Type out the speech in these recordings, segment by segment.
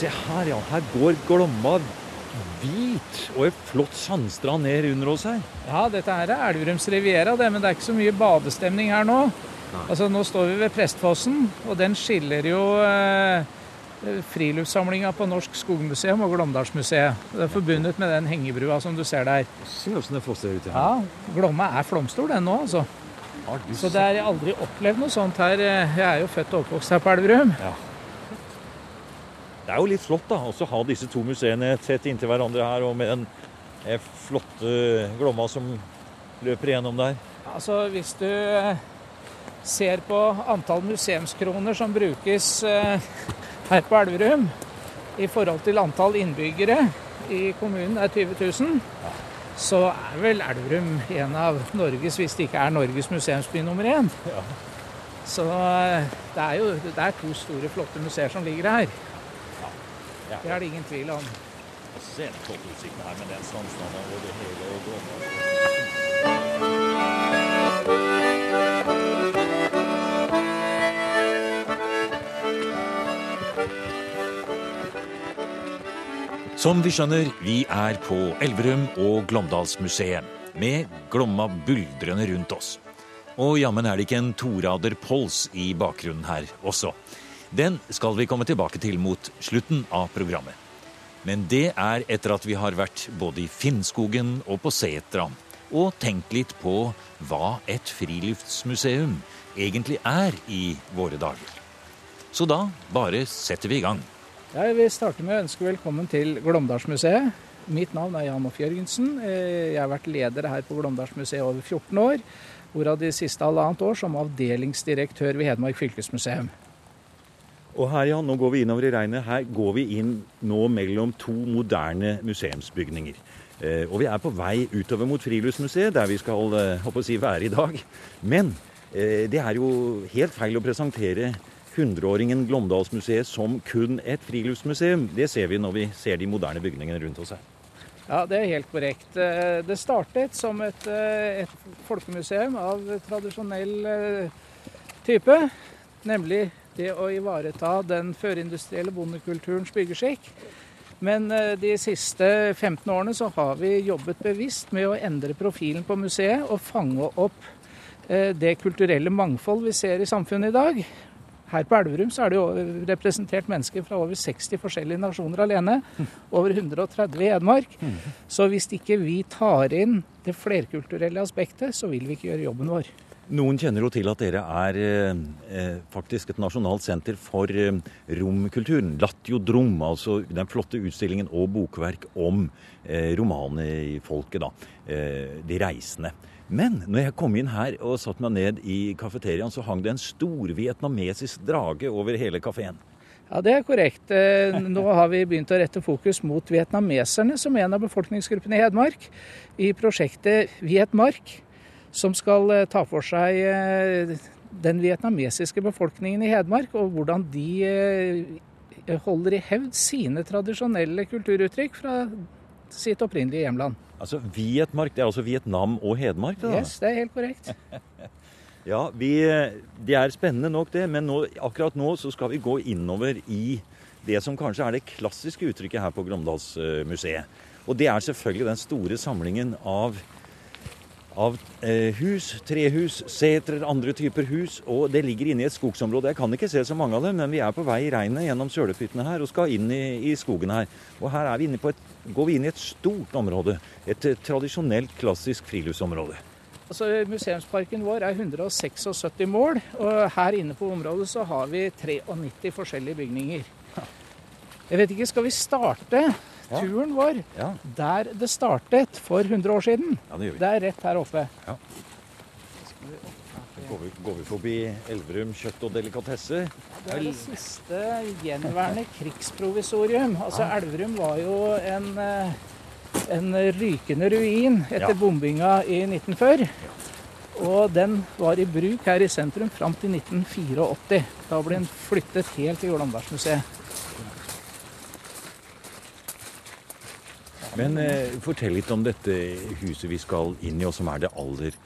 Se her, ja. Her går Glomma hvit og en flott sandstrand ned under oss her. Ja, dette her er Elverums riviera, det, men det er ikke så mye badestemning her nå. Altså, Nå står vi ved Prestfossen, og den skiller jo eh, friluftssamlinga på Norsk Skogmuseum og Glåmdalsmuseet. Det er forbundet med den hengebrua som du ser der. Se åssen det fosser ut. Ja, Glomma er flomstor, den nå, altså. Så det er jeg har aldri opplevd noe sånt her. Jeg er jo født og oppvokst her på Elverum. Det er jo litt flott da, også ha disse to museene tett inntil hverandre her, og med den eh, flotte Glomma som løper igjennom der. Altså, hvis du eh, ser på antall museumskroner som brukes eh, her på Elverum i forhold til antall innbyggere i kommunen er 20 000, så er vel Elverum en av Norges, hvis det ikke er Norges museumsby nummer én. Ja. Så det er jo det er to store, flotte museer som ligger her. Ja. Det er det ingen tvil om. Se den flotte utsikten her med den sandstranda over hele Glomma. Som vi skjønner, vi er på Elverum og Glåmdalsmuseet, med Glomma buldrende rundt oss. Og jammen er det ikke en torader pols i bakgrunnen her også. Den skal vi komme tilbake til mot slutten av programmet. Men det er etter at vi har vært både i Finnskogen og på Setra, og tenkt litt på hva et friluftsmuseum egentlig er i våre dager. Så da bare setter vi i gang. Jeg vil starte med å ønske velkommen til Glåmdalsmuseet. Mitt navn er Jan Off Jørgensen. Eh, Jeg har vært leder her på Glåmdalsmuseet over 14 år, hvorav de siste halvannet år som avdelingsdirektør ved Hedmark fylkesmuseum. Og her, ja, nå går vi innover i regnet. Her går vi inn nå mellom to moderne museumsbygninger. Eh, og vi er på vei utover mot Friluftsmuseet, der vi skal eh, å si, være i dag. Men eh, det er jo helt feil å presentere 100-åringen Glåmdalsmuseet som kun et friluftsmuseum. Det ser vi når vi ser de moderne bygningene rundt oss her. Ja, det er helt korrekt. Eh, Det startet som et, eh, et folkemuseum av tradisjonell eh, type, nemlig det å ivareta den førindustrielle bondekulturens byggeskikk. Men eh, de siste 15 årene så har vi jobbet bevisst med å endre profilen på museet og fange opp eh, det kulturelle mangfold vi ser i samfunnet i dag. Her på Elverum så er det jo representert mennesker fra over 60 forskjellige nasjoner alene. Over 130 i Hedmark. Så hvis ikke vi tar inn det flerkulturelle aspektet, så vil vi ikke gjøre jobben vår. Noen kjenner jo til at dere er eh, eh, faktisk et nasjonalt senter for eh, romkulturen. Latjodrom, altså den flotte utstillingen og bokverk om eh, romanfolket, da. Eh, de reisende. Men når jeg kom inn her og satte meg ned i kafeteriaen, så hang det en stor vietnamesisk drage over hele kafeen. Ja, det er korrekt. Eh, Nå har vi begynt å rette fokus mot vietnameserne som en av befolkningsgruppene i Hedmark i prosjektet Vietmark, som skal eh, ta for seg eh, den vietnamesiske befolkningen i Hedmark, og hvordan de eh, holder i hevd sine tradisjonelle kulturuttrykk fra sitt opprinnelige hjemland. Altså Vietmark, det er altså Vietnam og Hedmark? da? Yes, det er helt korrekt. Ja, vi, det er spennende nok det, men nå, akkurat nå så skal vi gå innover i det som kanskje er det klassiske uttrykket her på Glåmdalsmuseet. Og det er selvfølgelig den store samlingen av, av eh, hus, trehus, setrer, andre typer hus. Og det ligger inne i et skogsområde. Jeg kan ikke se så mange av dem, men vi er på vei i regnet gjennom sølepyttene her og skal inn i, i skogen her. Og her er vi et, går vi inn i et stort område. Et eh, tradisjonelt, klassisk friluftsområde. Altså, museumsparken vår er 176 mål, og her inne på området så har vi 93 forskjellige bygninger. Jeg vet ikke, Skal vi starte. Turen vår Ja, der det startet for 100 år siden? ja det. Det er rett her oppe. Går vi, går vi forbi Elverum kjøtt og delikatesse? Det er det siste gjenværende krigsprovisorium. Altså Elverum var jo en, eh, en rykende ruin etter Ja. bombinga i 1940. Og den var i bruk her i sentrum fram til 1984. Da ble den flyttet helt til Glåmdalsmuseet. Men eh, fortell litt om dette huset vi skal inn i, og som er det aller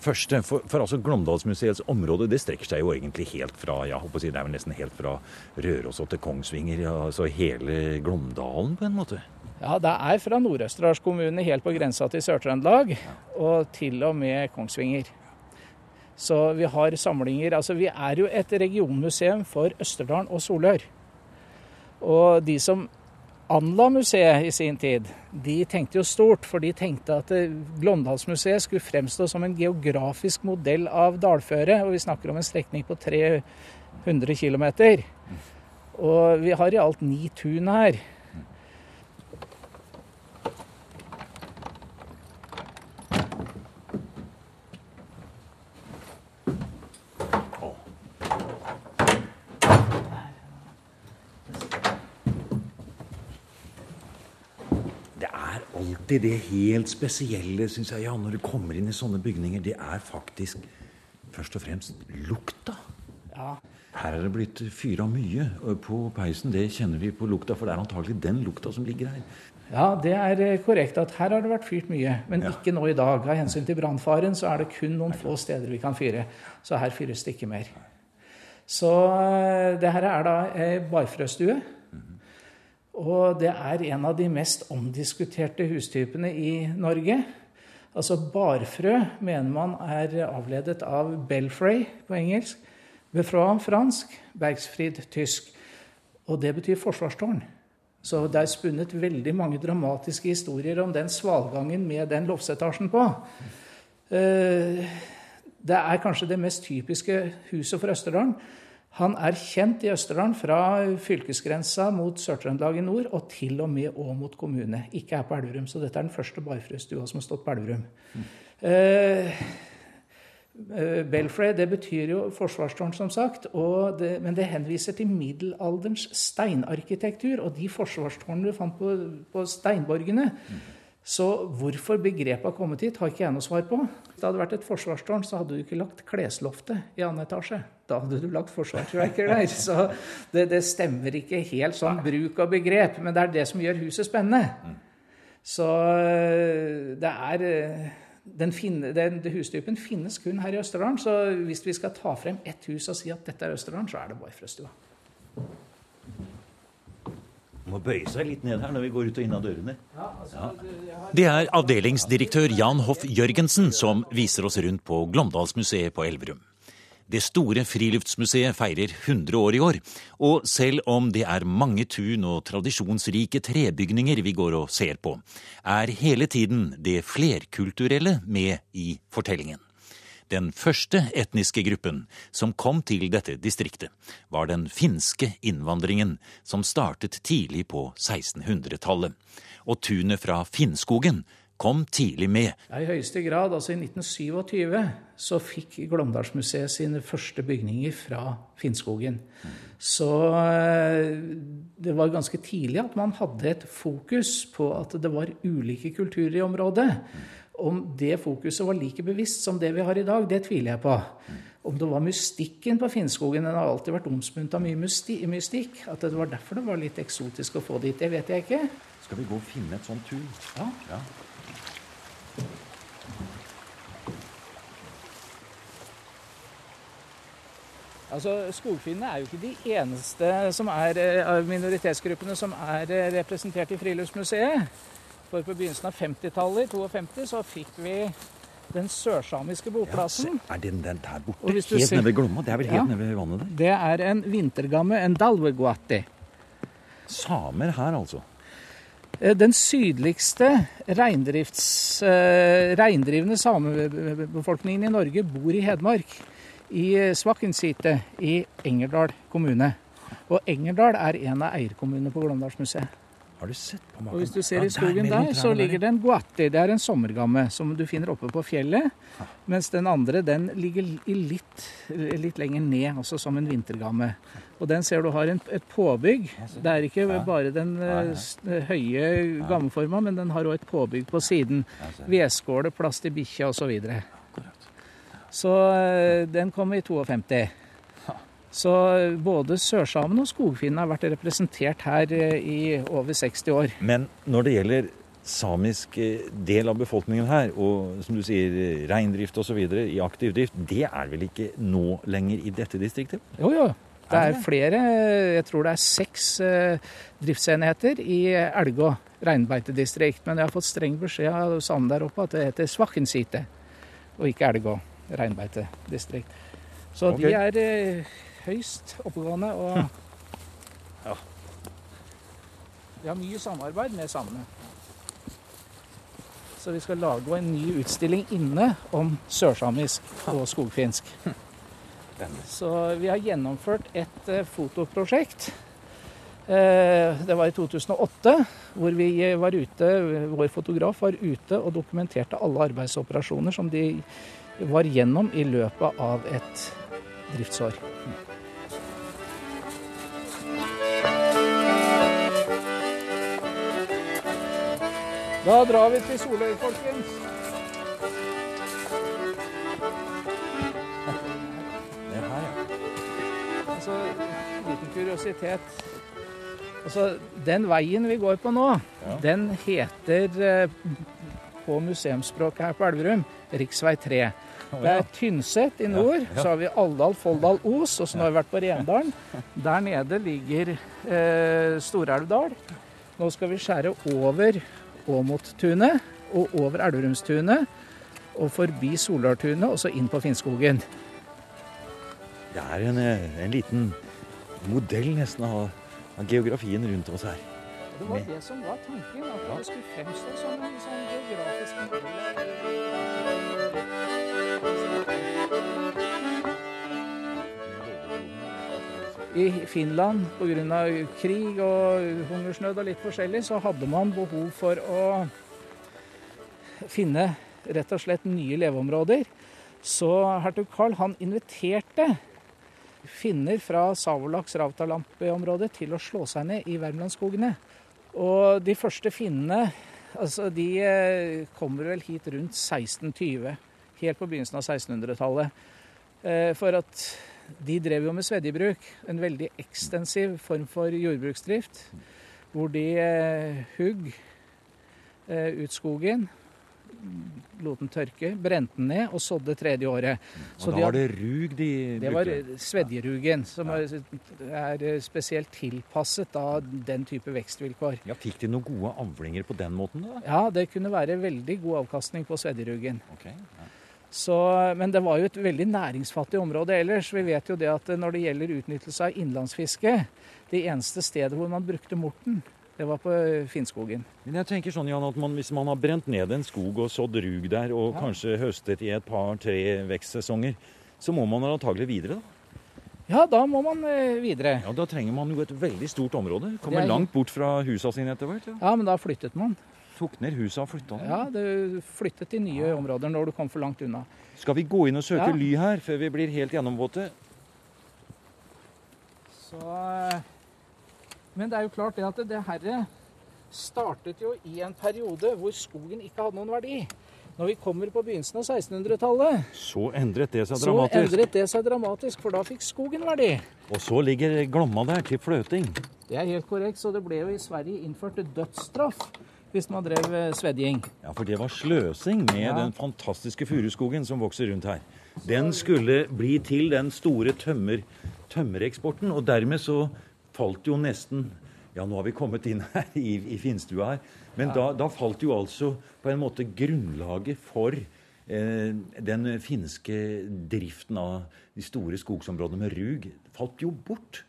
første, for, for altså Glåmdalsmuseets område det strekker seg jo egentlig helt fra ja, håper å si, det er vel nesten helt fra Røros og til Kongsvinger. Ja, altså hele Glåmdalen på en måte. Ja, det er fra Nord-Østerdals kommune helt på grensa til Sør-Trøndelag og til og med Kongsvinger. Så vi har samlinger Altså, vi er jo et regionmuseum for Østerdalen og Solør. Og de som anla museet i sin tid, de tenkte jo stort. For de tenkte at Glåmdalsmuseet skulle fremstå som en geografisk modell av dalføret. Og vi snakker om en strekning på 300 km. Og vi har i alt ni tun her. Alltid det helt spesielle, syns jeg, ja, når du kommer inn i sånne bygninger. Det er faktisk først og fremst lukta. Ja. Her er det blitt fyra mye på peisen. Det kjenner vi på lukta, for det er antagelig den lukta som ligger her. Ja, det er eh, korrekt at her har det vært fyrt mye, men ja. ikke nå i dag. Av hensyn til brannfaren så er det kun noen få steder vi kan fyre. Så her fyres det ikke mer. Så eh, det her er da ei barfrøstue. Og det er en av de mest omdiskuterte hustypene i Norge. Altså barfrø mener man er avledet av belfray på engelsk, befra fransk, bergsfrid tysk. Og det betyr forsvarstårn. Så det er spunnet veldig mange dramatiske historier om den svalgangen med den loftsetasjen på. Eh, det er kanskje det mest typiske huset for Østerdalen. Han er kjent i Østerdalen fra fylkesgrensa mot Sør-Trøndelag i nord og til og med òg mot kommune. Ikke her på Elverum, så dette er den første barfrøstua som har stått på Elverum. Mm. Eh, Belfray det betyr jo forsvarstårn, som sagt, det, men det henviser til middelalderens steinarkitektur og de forsvarstårnene du fant på, på steinborgene. Mm. Så hvorfor begrepet har kommet hit, har ikke jeg noe svar på. Hvis det hadde vært et forsvarstårn, så hadde du ikke lagt klesloftet i annen etasje. Da hadde du lagt forsvarsverker der. Så det, det, stemmer ikke helt sånn bruk av begrep, men det er det som gjør huset spennende. Så øh, det er øh, den, finne, den, Hustypen finnes kun her i Østerdalen, så hvis vi skal ta frem ett hus og si at dette er Østerdalen, så er det Boifrøstua må bøye seg litt ned her når vi går ut og inn av dørene. Ja. Det er avdelingsdirektør Jan Hoff Jørgensen som viser oss rundt på Glåmdalsmuseet på Elverum. Det store friluftsmuseet feirer 100 år i år, og selv om det er mange tun og tradisjonsrike trebygninger vi går og ser på, er hele tiden det flerkulturelle med i fortellingen. Den første etniske gruppen som kom til dette distriktet, var den finske innvandringen som startet tidlig på 1600-tallet. Og tunet fra Finnskogen kom tidlig med. Ja, I høyeste grad. altså I 1927 så fikk Glåmdalsmuseet sine første bygninger fra Finnskogen. Så eh, det var ganske tidlig at man hadde et fokus på at det var ulike kulturer i området. Om det fokuset var like bevisst som det vi har i dag, det tviler jeg på. Om det var mystikken på Finnskogen Den har alltid vært omspunnet av mye mystikk. At det var derfor det var litt eksotisk å få dit, det vet jeg ikke. Skal vi gå og finne et sånt tun? Ja. ja. Altså, Skogfinnene er jo ikke de eneste som er, eh, av minoritetsgruppene som er eh, representert i Friluftsmuseet. For på begynnelsen av 50-tallet, i 52, så fikk vi den sørsamiske boplassen. Ja, er den, den der borte? Helt ser, nede ved Glomma? Det er vel helt ja, nede ved vannet der? Det er en vintergamme, en dalveguati. Samer her, altså? Eh, den sydligste reindrifts, reindrivende samebefolkningen i Norge bor i Hedmark. I Svakinsite i Engerdal kommune. Og Engerdal er en av eierkommunene på Glåmdalsmuseet. Har du sett på maken? Og Hvis du ser ja, i skogen der, der så ligger det en guatti. Det er en sommergamme som du finner oppe på fjellet. Ja. Mens den andre den ligger litt, litt, lenger ned, også som en vintergamme. Og den ser du har en, et påbygg. Det er ikke ja. bare den uh, høye gammeforma, men den har òg et påbygg på siden. Vedskåle, plass til bikkja osv. Så, uh, den kom i 52. Så både sørsamene og skogfinnene har vært representert her eh, i over 60 år. Men når det gjelder samisk eh, del av befolkningen her, og som du sier, reindrift osv. i aktiv drift, det er vel ikke nå lenger i dette distriktet? Jo, jo. Det er flere, jeg tror det er seks eh, driftsenheter i Elgå reinbeitedistrikt. Men jeg har fått streng beskjed av samene der oppe at det heter Svakkensite, og ikke Elgå reinbeitedistrikt. Så okay. de er eh, høyst oppegående og ja. Vi har mye samarbeid med samene. Så vi skal lage en ny utstilling inne om sørsamisk og skogfinsk. Så vi har gjennomført et eh, fotoprosjekt. Eh, det var i 2008, hvor vi var ute, vår fotograf var ute og dokumenterte alle arbeidsoperasjoner som de var gjennom i løpet av et driftsår. Da drar vi til Soløy, folkens. Det her, ja. Altså, liten kuriositet. Altså, den veien vi går på nå, ja. den heter eh, på museumsspråket her på Elverum rv. 3. Det er Tynset i nord, så har vi Aldal, Folldal, Os, og så nå har vi vært på Rendalen. Der nede ligger eh, Storelvdal. Nå skal vi skjære over Åmottunet og over Elverumstunet og forbi Solartunet og så inn på Finnskogen. Det er en, eh, en liten modell nesten av, av, geografien rundt oss her. Det var det som var tanken, at det skulle fremstå som en sånn geografisk modell. I Finland pga. krig og hungersnød og litt forskjellig, så hadde man behov for å finne rett og slett nye leveområder. Så hertug Karl han inviterte finner fra Savolaks-Rautalampi-området til å slå seg ned i Värmlandsskogene. Og de første finnene altså eh, kommer vel hit rundt 1620. Helt på begynnelsen av 1600-tallet. Eh, for at de drev jo med svedjebruk, en veldig ekstensiv form for jordbruksdrift. Hvor de eh, hugg eh, ut skogen, lot den tørke, brente den ned og sådde tredje året. Og Så da var det rug de brukte? Det var svedjerugen, som ja. er spesielt tilpasset da den type vekstvilkår. Ja, Fikk de noen gode avlinger på den måten? da? Ja, det kunne være veldig god avkastning på svedjerugen. Okay, ja. Så, men det var jo et veldig næringsfattig område ellers. Vi vet jo det at når det gjelder utnyttelse av innlandsfiske, det eneste stedet hvor man brukte morten, det var på Finnskogen. Men jeg tenker sånn, Jan, at man, Hvis man har brent ned en skog og sådd rug der, og ja. kanskje høstet i et par-tre vekstsesonger, så må man antagelig videre, da? Ja, da må man eh, videre. Ja, Da trenger man jo et veldig stort område. Kommer er... langt bort fra husa sine etter hvert. Ja. ja, men da flyttet man tok ned huset og flytta det? Ja, det flyttet til nye områder når du kom for langt unna. Skal vi gå inn og søke ja. ly her, før vi blir helt gjennomvåte? Så eh, Men det er jo klart det at det herre startet jo i en periode hvor skogen ikke hadde noen verdi. Når vi kommer på begynnelsen av 1600-tallet, så endret det seg dramatisk. Så endret det seg dramatisk, For da fikk skogen verdi. Og så ligger Glomma der til fløting. Det er helt korrekt. Så det ble jo i Sverige innført dødsstraff hvis man drev eh, svedjing. Ja, for det var sløsing med ja. den fantastiske furuskogen som vokser rundt her. Den skulle bli til den store tømmer, tømmereksporten, og dermed så falt jo nesten Ja, nå har vi kommet inn her i, i finstua her, men ja. da, da, falt jo altså på en måte grunnlaget for eh, den finske driften av de store skogsområdene med rug falt jo bort.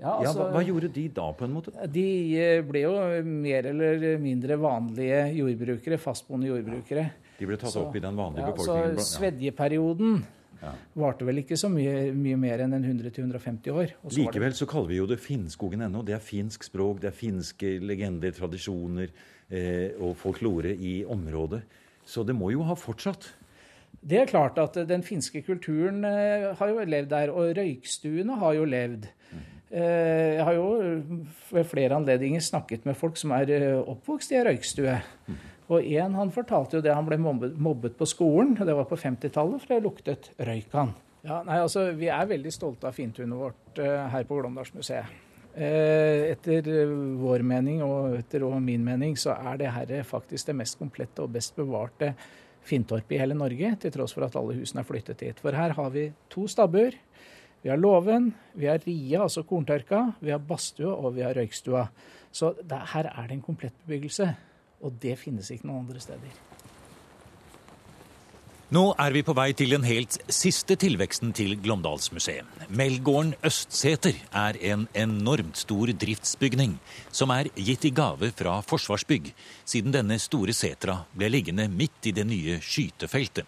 Ja, altså, ja, hva, hva, gjorde de da, på en måte? De eh, ble jo mer eller mindre vanlige jordbrukere. Fastboende jordbrukere. De ble tatt så, opp i den vanlige ja, befolkningen? Så svedjeperioden ja. varte vel ikke så mye, mye mer enn 100-150 år. Likevel så kaller vi jo det Finnskogen ennå. Det er finsk språk, det er finske legender, tradisjoner eh, og folklore i området. Så det må jo ha fortsatt? Det er klart at den finske kulturen eh, har jo levd der, og røykstuene har jo levd. Mm. Eh, jeg har jo ved flere anledninger snakket med folk som er eh, oppvokst i ei røykstue. Og en han fortalte jo det han ble mobbet på skolen, og det var på 50-tallet, for det luktet røyk han. Ja, nei, altså, Vi er veldig stolte av fintunet vårt her på Glåmdalsmuseet. Eh, etter vår mening og etter min mening så er det her faktisk det mest komplette og best bevarte fintorpet i hele Norge, til tross for at alle husene er flyttet dit. For her har vi to stabber. Vi har låven, vi har ria, altså korntørka, vi har badstua og vi har røykstua. Så det, her er det en komplett bebyggelse. Og det finnes ikke noen andre steder. Nå er vi på vei til den helt siste tilveksten til Glåmdalsmuseet. Melgården Østseter er en enormt stor driftsbygning som er gitt i gave fra Forsvarsbygg, siden denne store setra ble liggende midt i det nye skytefeltet.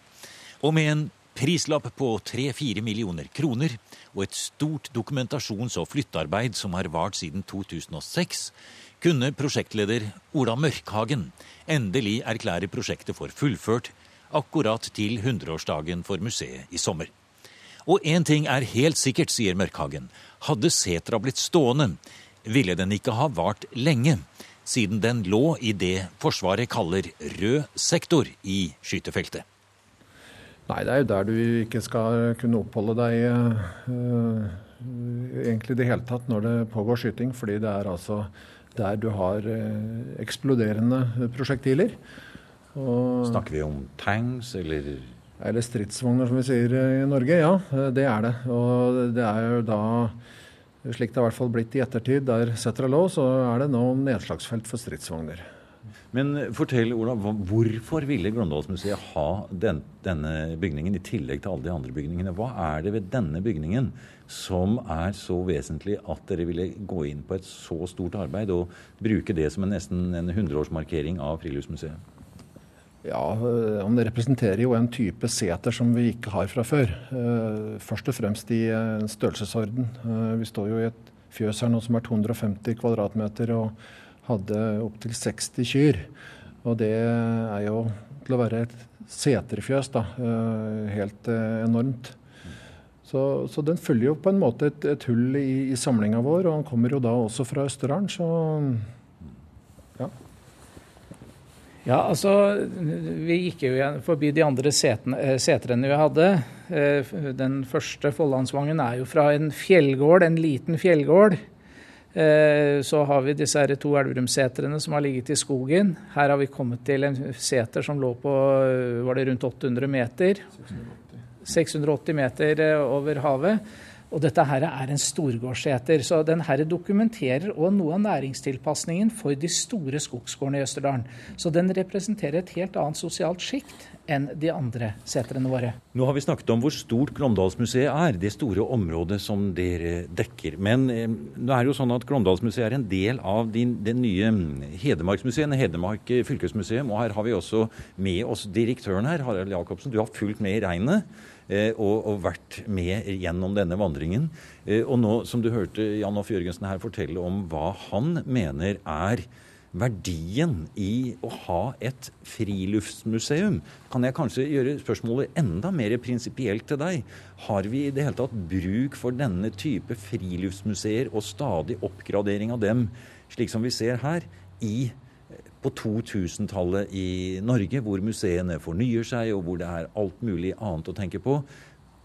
Og med en prislapp på 3-4 millioner kroner og et stort dokumentasjons- og flyttearbeid som har vart siden 2006, kunne prosjektleder Ola Mørkhagen endelig erklære prosjektet for fullført akkurat til 100-årsdagen for museet i sommer. Og én ting er helt sikkert, sier Mørkhagen. Hadde setra blitt stående, ville den ikke ha vart lenge, siden den lå i det Forsvaret kaller rød sektor i skytefeltet. Nei, det er jo der du ikke skal kunne oppholde deg uh, egentlig i det hele tatt når det pågår skyting. Fordi det er altså der du har uh, eksploderende prosjektiler. Og, Snakker vi om tanks, eller Eller stridsvogner, som vi sier i Norge. Ja, det er det. Og det er jo da, slik det har i hvert fall blitt i ettertid, der setter lå, så er det nå nedslagsfelt for stridsvogner. Men fortell, Ola, hvorfor ville Glåmdalsmuseet ha den, denne bygningen i tillegg til alle de andre bygningene? Hva er det ved denne bygningen som er så vesentlig at dere ville gå inn på et så stort arbeid og bruke det som en nesten en 100-årsmarkering av Friluftsmuseet? Ja, Det Han representerer jo en type seter som vi ikke har fra før. Eh, først og fremst i en størrelsesorden. Eh, vi står jo i et fjøs her nå som er 250 kvadratmeter og hadde opptil 60 kyr. Og det er jo til å være et seterfjøs, da. Helt enormt. Så, så, den følger jo på en måte et, et hull i, i samlinga vår, og han kommer jo da også fra Østerdalen, så Ja, Ja, altså Vi gikk jo forbi de andre eh, setrene vi hadde. Eh, den første Follandsvangen er jo fra en fjellgård, en liten fjellgård. Eh, så har vi disse her to Elverumsetrene som har ligget i skogen. Her har vi kommet til en seter som lå på var det rundt 800 meter. 680 meter over havet. Og dette her er en storgårdseter. Så den her dokumenterer òg noe av næringstilpasningen for de store skogsgårdene i Østerdalen. Så den representerer et helt annet sosialt sjikt enn de andre setrene våre. Nå har vi snakket om hvor stort Glåmdalsmuseet er, det store området som dere dekker. Men eh, nå er det jo sånn at Glåmdalsmuseet er en del av din, det nye Hedmarksmuseet, Hedmark fylkesmuseum. Og her har vi også med oss direktøren her, Harald Jacobsen. Du har fulgt med i regnet. Eh, og, og, vært med gjennom denne vandringen. Eh, og nå, som du hørte Jan Off Jørgensen her fortelle om hva han mener er verdien i å ha et friluftsmuseum, kan jeg kanskje gjøre spørsmålet enda mer prinsipielt til deg. Har vi i det hele tatt bruk for denne type friluftsmuseer og stadig oppgradering av dem, slik som vi ser her, i på 2000-tallet i Norge, hvor museene fornyer seg, og hvor det er alt mulig annet å tenke på.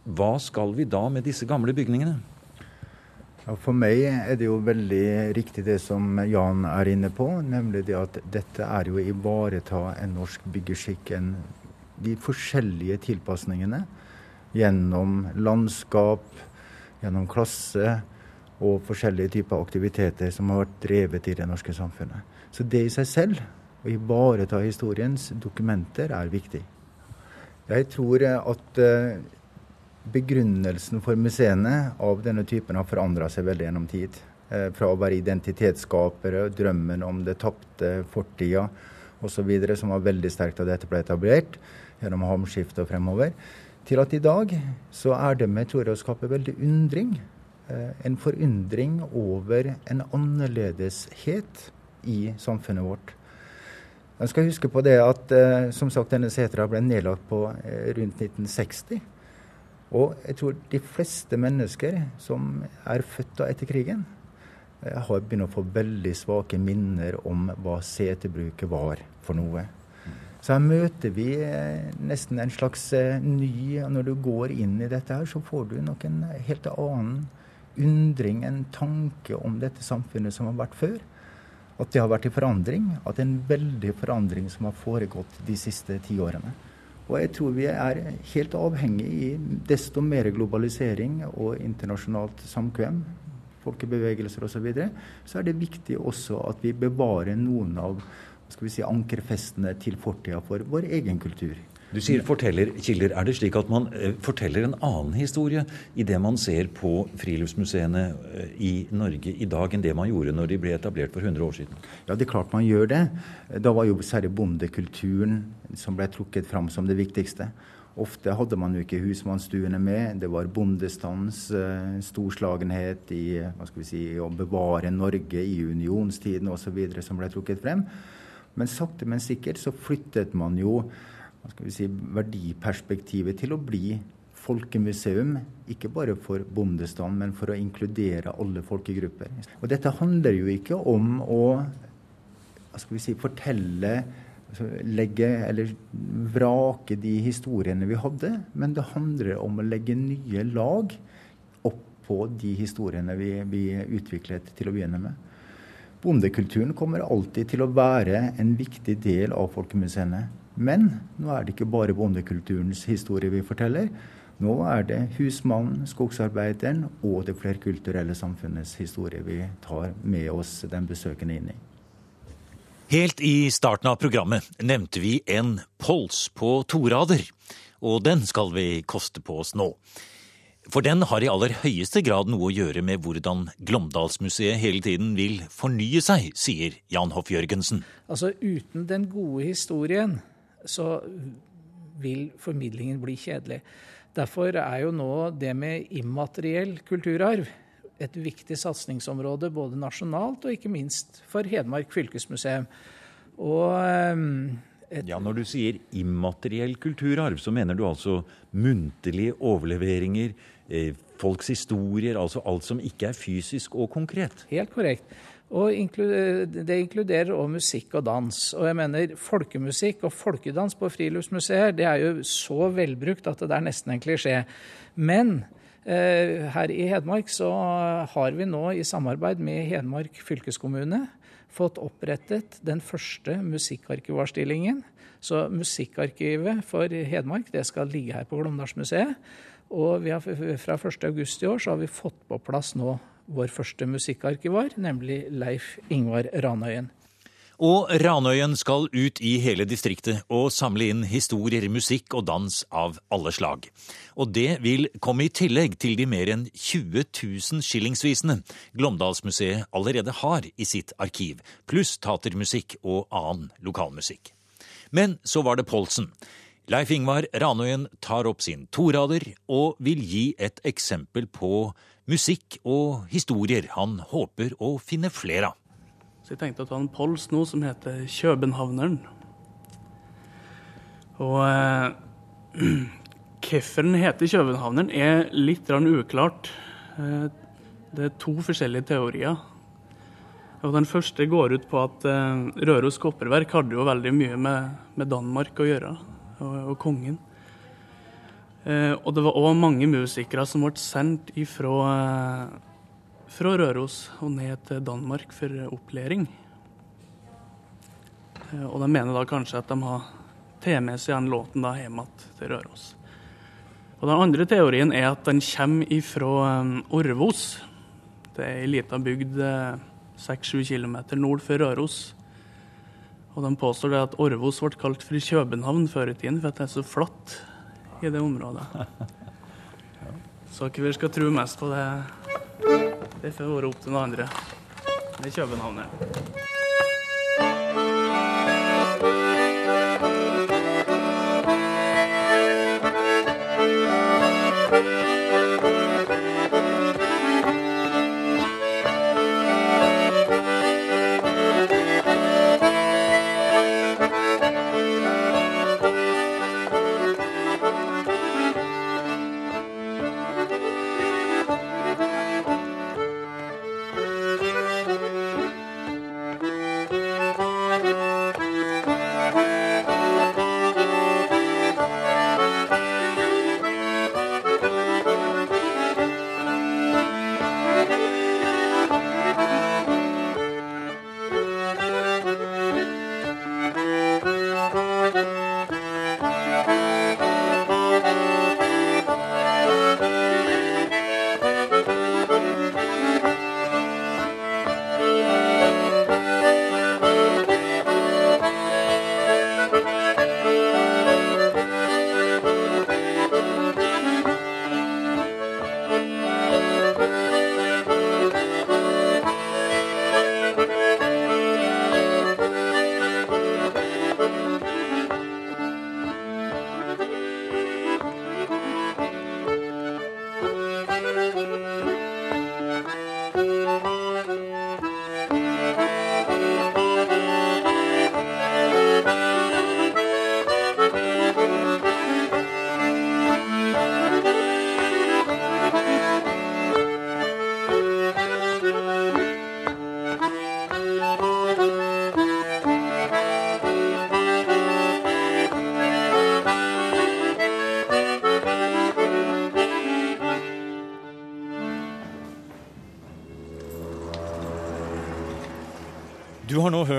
Hva skal vi da med disse gamle bygningene? For meg er det jo veldig riktig det som Jan er inne på, nemlig det at dette er jo å ivareta en norsk byggeskikk. de forskjellige tilpasningene gjennom landskap, gjennom klasse og forskjellige typer aktiviteter som har vært drevet i det norske samfunnet. Så det i seg selv, å ivareta historiens dokumenter, er viktig. Jeg tror at eh, begrunnelsen for museene av denne typen har forandra seg veldig gjennom tid. Eh, fra å være identitetsskapere, drømmen om det tapte fortida osv., som var veldig sterkt da dette ble etablert, gjennom hamskiftet og fremover, til at i dag så er det med tror jeg, å skape veldig undring. Eh, en forundring over en annerledeshet i samfunnet vårt. Man skal huske på det at eh, som sagt, denne setra ble nedlagt på eh, rundt 1960. Og jeg tror de fleste mennesker som er født etter krigen, eh, har begynt å få veldig svake minner om hva seterbruket var for noe. Så her møter vi eh, nesten en slags eh, ny Når du går inn i dette her, så får du nok en helt annen undring, en tanke om dette samfunnet som har vært før. At det har vært i forandring. At det er en veldig forandring som har foregått de siste ti årene. Og jeg tror vi er helt avhengig i desto mer globalisering og internasjonalt samkvem, folkebevegelser osv., så, videre, så er det viktig også at vi bevarer noen av skal vi si, ankerfestene til fortida for vår egen kultur. Du sier fortellerkilder. Er det slik at man eh, forteller en annen historie i det man ser på friluftsmuseene eh, i Norge i dag, enn det man gjorde når de ble etablert for 100 år siden? Ja, det er klart man gjør det. Da var jo særlig bondekulturen som ble trukket fram som det viktigste. Ofte hadde man jo ikke husmannsstuene med. Det var bondestans, uh, storslagenhet i, si, å bevare Norge i unionstiden osv. som ble trukket frem. Men sakte, men sikkert så flyttet man jo skal vi si, verdiperspektivet til å bli folkemuseum, ikke bare for bondestand, men for å inkludere alle folkegrupper. Og dette handler jo ikke om å si, fortelle altså legge eller vrake de historiene vi hadde, men det handler om å legge nye lag opp på de historiene vi, vi utviklet til å begynne med. Bondekulturen kommer alltid til å være en viktig del av folkemuseene. Men nå er det ikke bare bondekulturens historie vi forteller. Nå er det husmannen, skogsarbeideren og det flerkulturelle samfunnets historie vi tar med oss den besøkende inn i. Helt i starten av programmet nevnte vi en pols på to rader, og den skal vi koste på oss nå. For den har i aller høyeste grad noe å gjøre med hvordan Glåmdalsmuseet hele tiden vil fornye seg, sier Jan Hoff Jørgensen. Altså uten den gode historien så vil formidlingen bli kjedelig. Derfor er jo nå det med immateriell kulturarv et viktig satsingsområde både nasjonalt og ikke minst for Hedmark fylkesmuseum. Og ehm, ja, Når du sier immateriell kulturarv, så mener du altså muntlige overleveringer, eh, folks historier, altså alt som ikke er fysisk og konkret? Helt korrekt. Og det inkluderer òg musikk og dans. Og jeg mener folkemusikk og folkedans på friluftsmuseer det er jo så velbrukt at det er nesten en klisjé. Men eh, her i Hedmark så har vi nå i samarbeid med Hedmark fylkeskommune fått opprettet den første musikkarkivarstillingen. Så musikkarkivet for Hedmark det skal ligge her på Glåmdalsmuseet. Og har, fra 1.8 i år så har vi fått på plass nå vår første musikkarkivar, nemlig Leif Ingvar Ranøyen. Og Ranøyen skal ut i hele distriktet og samle inn historier, musikk og dans av alle slag. Og det vil komme i tillegg til de mer enn 20 000 skillingsvisene Glåmdalsmuseet allerede har i sitt arkiv, pluss tatermusikk og annen lokalmusikk. Men så var det Polsen. Leif Ingvar Ranøyen tar opp sin torader og vil gi et eksempel på musikk og historier han håper å finne flere av. Så jeg tenkte å ta en pols nå som heter 'Kjøbenhavneren'. Og eh, hvorfor den heter 'Kjøbenhavneren' er litt uklart. Eh, det er to forskjellige teorier. Og Den første går ut på at eh, Røros Kopperverk hadde jo veldig mye med, med Danmark å gjøre, og, og kongen. Eh, og det var òg mange musikere som ble sendt ifra, eh, fra Røros og ned til Danmark for opplæring. Eh, og de mener da kanskje at de har tatt med seg den låten da hjem til Røros. Og Den andre teorien er at den kommer ifra Orvos. Det er ei lita bygd seks-sju kilometer nord for Røros. Og De påstår det at Orvos ble kalt for København før i tiden, for at det er så flatt i det området. Så hva vi skal tro mest på, det, det får være opp til noen andre. Det er København. Du